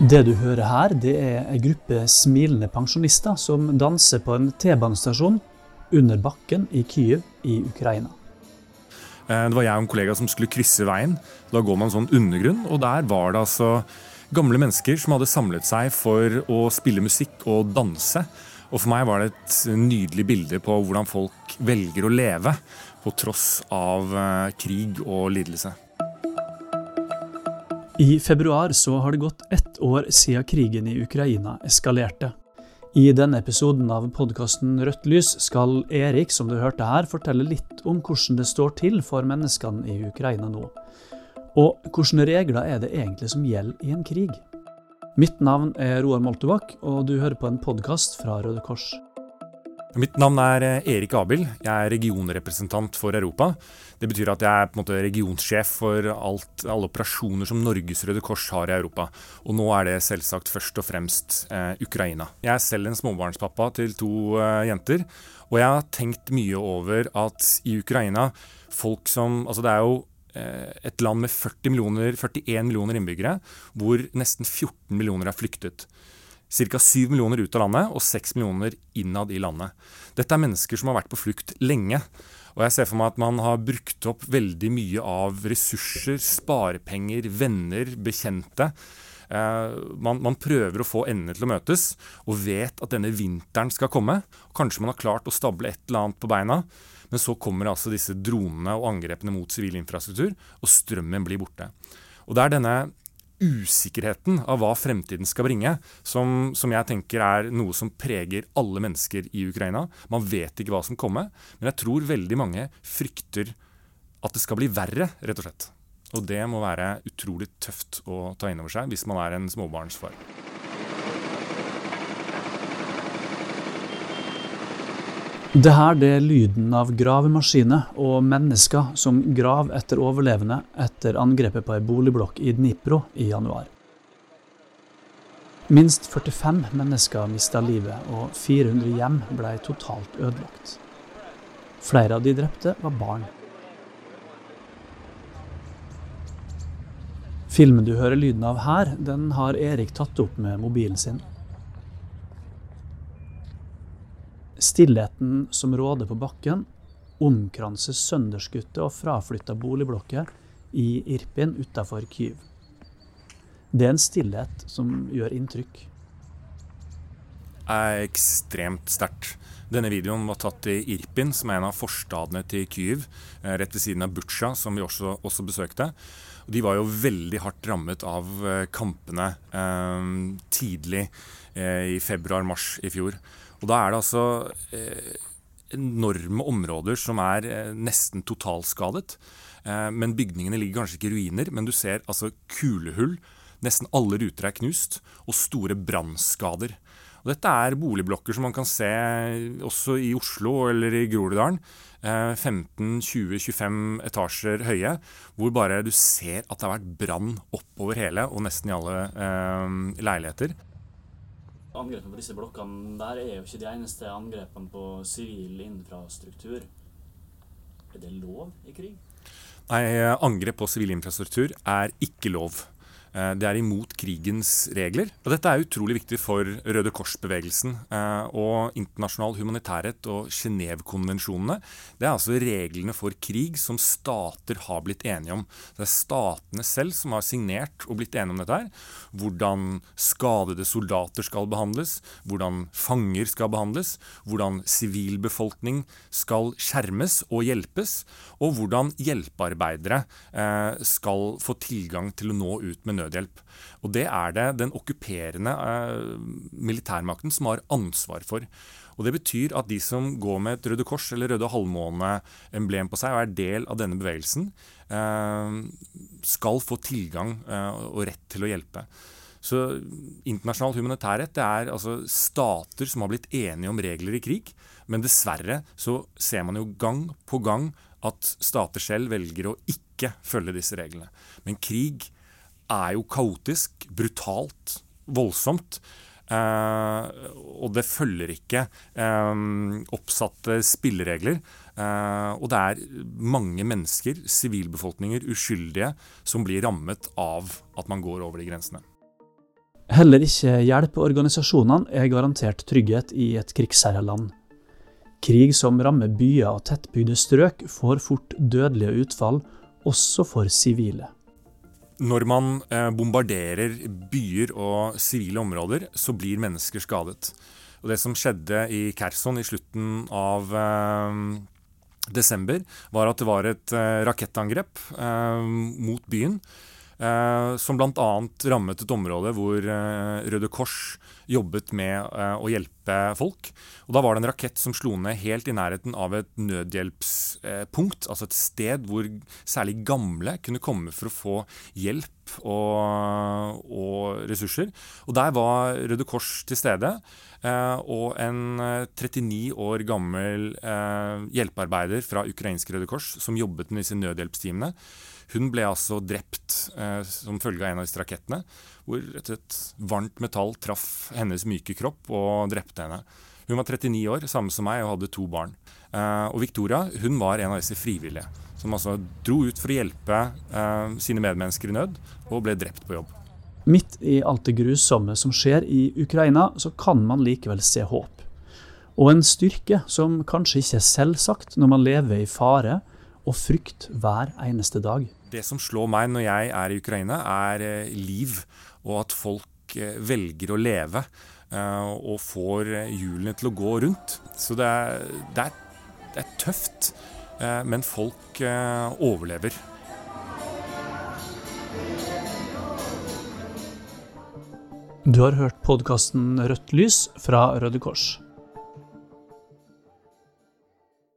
Det du hører her, det er en gruppe smilende pensjonister som danser på en T-banestasjon under bakken i Kyiv i Ukraina. Eh, det var jeg og en kollega som skulle krysse veien. Da går man sånn undergrunn, og der var det altså gamle mennesker som hadde samlet seg for å spille musikk og danse. Og for meg var det et nydelig bilde på hvordan folk velger å leve på tross av eh, krig og lidelse. I februar så har det gått ett år siden krigen i Ukraina eskalerte. I denne episoden av podkasten Rødt lys skal Erik, som du hørte her, fortelle litt om hvordan det står til for menneskene i Ukraina nå. Og hvilke regler er det egentlig som gjelder i en krig? Mitt navn er Roar Moltebakk, og du hører på en podkast fra Røde Kors. Mitt navn er eh, Erik Abil. Jeg er regionrepresentant for Europa. Det betyr at jeg er på en måte regionsjef for alt, alle operasjoner som Norges Røde Kors har i Europa. Og nå er det selvsagt først og fremst eh, Ukraina. Jeg er selv en småbarnspappa til to eh, jenter. Og jeg har tenkt mye over at i Ukraina folk som Altså det er jo eh, et land med 40 millioner, 41 millioner innbyggere, hvor nesten 14 millioner har flyktet ca. 7 millioner ut av landet og 6 millioner innad i landet. Dette er mennesker som har vært på flukt lenge. Og jeg ser for meg at man har brukt opp veldig mye av ressurser, sparepenger, venner, bekjente. Eh, man, man, prøver å få endene til å møtes, og vet at denne vinteren skal komme. Kanskje man har klart å stable et eller annet på beina, men så kommer altså disse dronene og angrepene mot sivil infrastruktur, og strømmen blir borte. Og det er denne usikkerheten av hva fremtiden skal bringe, som, som, jeg tenker er noe som preger alle mennesker i Ukraina. Man vet ikke hva som kommer, men jeg tror veldig mange frykter at det skal bli verre, rett og slett. Og det må være utrolig tøft å ta inn over seg hvis man er en småbarnsfar. Det her det er lyden av gravemaskiner og mennesker som graver etter overlevende etter angrepet på ei boligblokk i Dnipro i januar. Minst 45 mennesker mista livet, og 400 hjem ble totalt ødelagt. Flere av de drepte var barn. Filmen du hører lyden av her, den har Erik tatt opp med mobilen sin. Stillheten som råder på bakken, omkranser sønderskutte og fraflytta boligblokker i Irpin utafor Kyiv. Det er en stillhet som gjør inntrykk. Det er ekstremt sterkt. Denne videoen var tatt i Irpin, som er en av forstadene til Kyiv, eh, rett ved siden av Butsja, som vi også, også besøkte. De var jo veldig hardt rammet av eh, kampene eh, tidlig eh, i februar-mars i fjor. Og da er det altså eh, enorme områder som er eh, nesten totalskadet. Eh, men bygningene ligger kanskje ikke i ruiner, men du ser altså kulehull. Nesten alle ruter er knust, og store brannskader. Og dette er boligblokker som man kan se også i Oslo eller i Groruddalen. 15-20-25 etasjer høye, hvor bare du ser at det har vært brann oppover hele, og nesten i alle eh, leiligheter. Angrepene på disse blokkene der er jo ikke de eneste angrepene på sivil infrastruktur. Er det lov i krig? Nei, angrep på sivil infrastruktur er ikke lov. Eh, det er imot krigens regler. Og dette er utrolig viktig for Røde Kors-bevegelsen. Eh, og internasjonal humanitærrett og Genévekonvensjonene det er altså reglene for krig som stater har blitt enige om. Det er statene selv som har signert og blitt enige om dette. her. Hvordan skadede soldater skal behandles, hvordan fanger skal behandles, hvordan sivilbefolkning skal skjermes og hjelpes, og hvordan hjelpearbeidere eh, skal få tilgang til å nå ut med nødhjelp. Og Det er det den okkuperende eh, militærmakten som har ansvar for. Og Det betyr at de som går med et Røde Kors eller Røde Halvmåne-emblem på seg og er del av denne bevegelsen, eh, skal få tilgang eh, og rett til å hjelpe. Så internasjonal humanitærrett det er altså stater som har blitt enige om regler i krig. Men dessverre så ser man jo gang på gang at stater selv velger å ikke følge disse reglene. Men krig er jo kaotisk, brutalt, voldsomt. Eh, og det følger ikke eh, oppsatte spilleregler. Eh, og det er mange mennesker, sivilbefolkninger, uskyldige, som blir rammet av at man går over de grensene. Heller ikke hjelpeorganisasjonene er garantert trygghet i et krigsherja land. Krig som rammer byer og tettbygde strøk, får fort dødelige utfall, også for sivile. Når man eh, bombarderer byer og sivile områder, så blir mennesker skadet. Og Det som skjedde i Kherson i slutten av eh, desember, var at det var et eh, rakettangrep eh, mot byen. Eh, som bl.a. rammet et område hvor eh, Røde Kors jobbet med eh, å hjelpe folk. Og Da var det en rakett som slo ned helt i nærheten av et nødhjelpspunkt. Altså et sted hvor særlig gamle kunne komme for å få hjelp og, og ressurser. Og Der var Røde Kors til stede. og en 39 år gammel hjelpearbeider fra ukrainsk Røde Kors som jobbet med disse nødhjelpsteamene, hun ble altså drept eh, som følge av en av disse rakettene, hvor et, et, varmt metall traff hennes myke kropp og drepte henne. Hun var 39 år, samme som meg, og hadde to barn. Eh, og Victoria hun var en av disse frivillige, som altså dro ut for å hjelpe eh, sine medmennesker i nød, og ble drept på jobb. Midt i alt det grusomme som skjer i Ukraina, så kan man likevel se håp. Og en styrke som kanskje ikke er selvsagt når man lever i fare og frykt hver eneste dag. Det som slår meg når jeg er i Ukraina, er eh, liv, og at folk eh, velger å leve. Eh, og får hjulene til å gå rundt. Så det er, det er, det er tøft, men folk overlever. Du har hørt podkasten Rødt lys fra Røde Kors.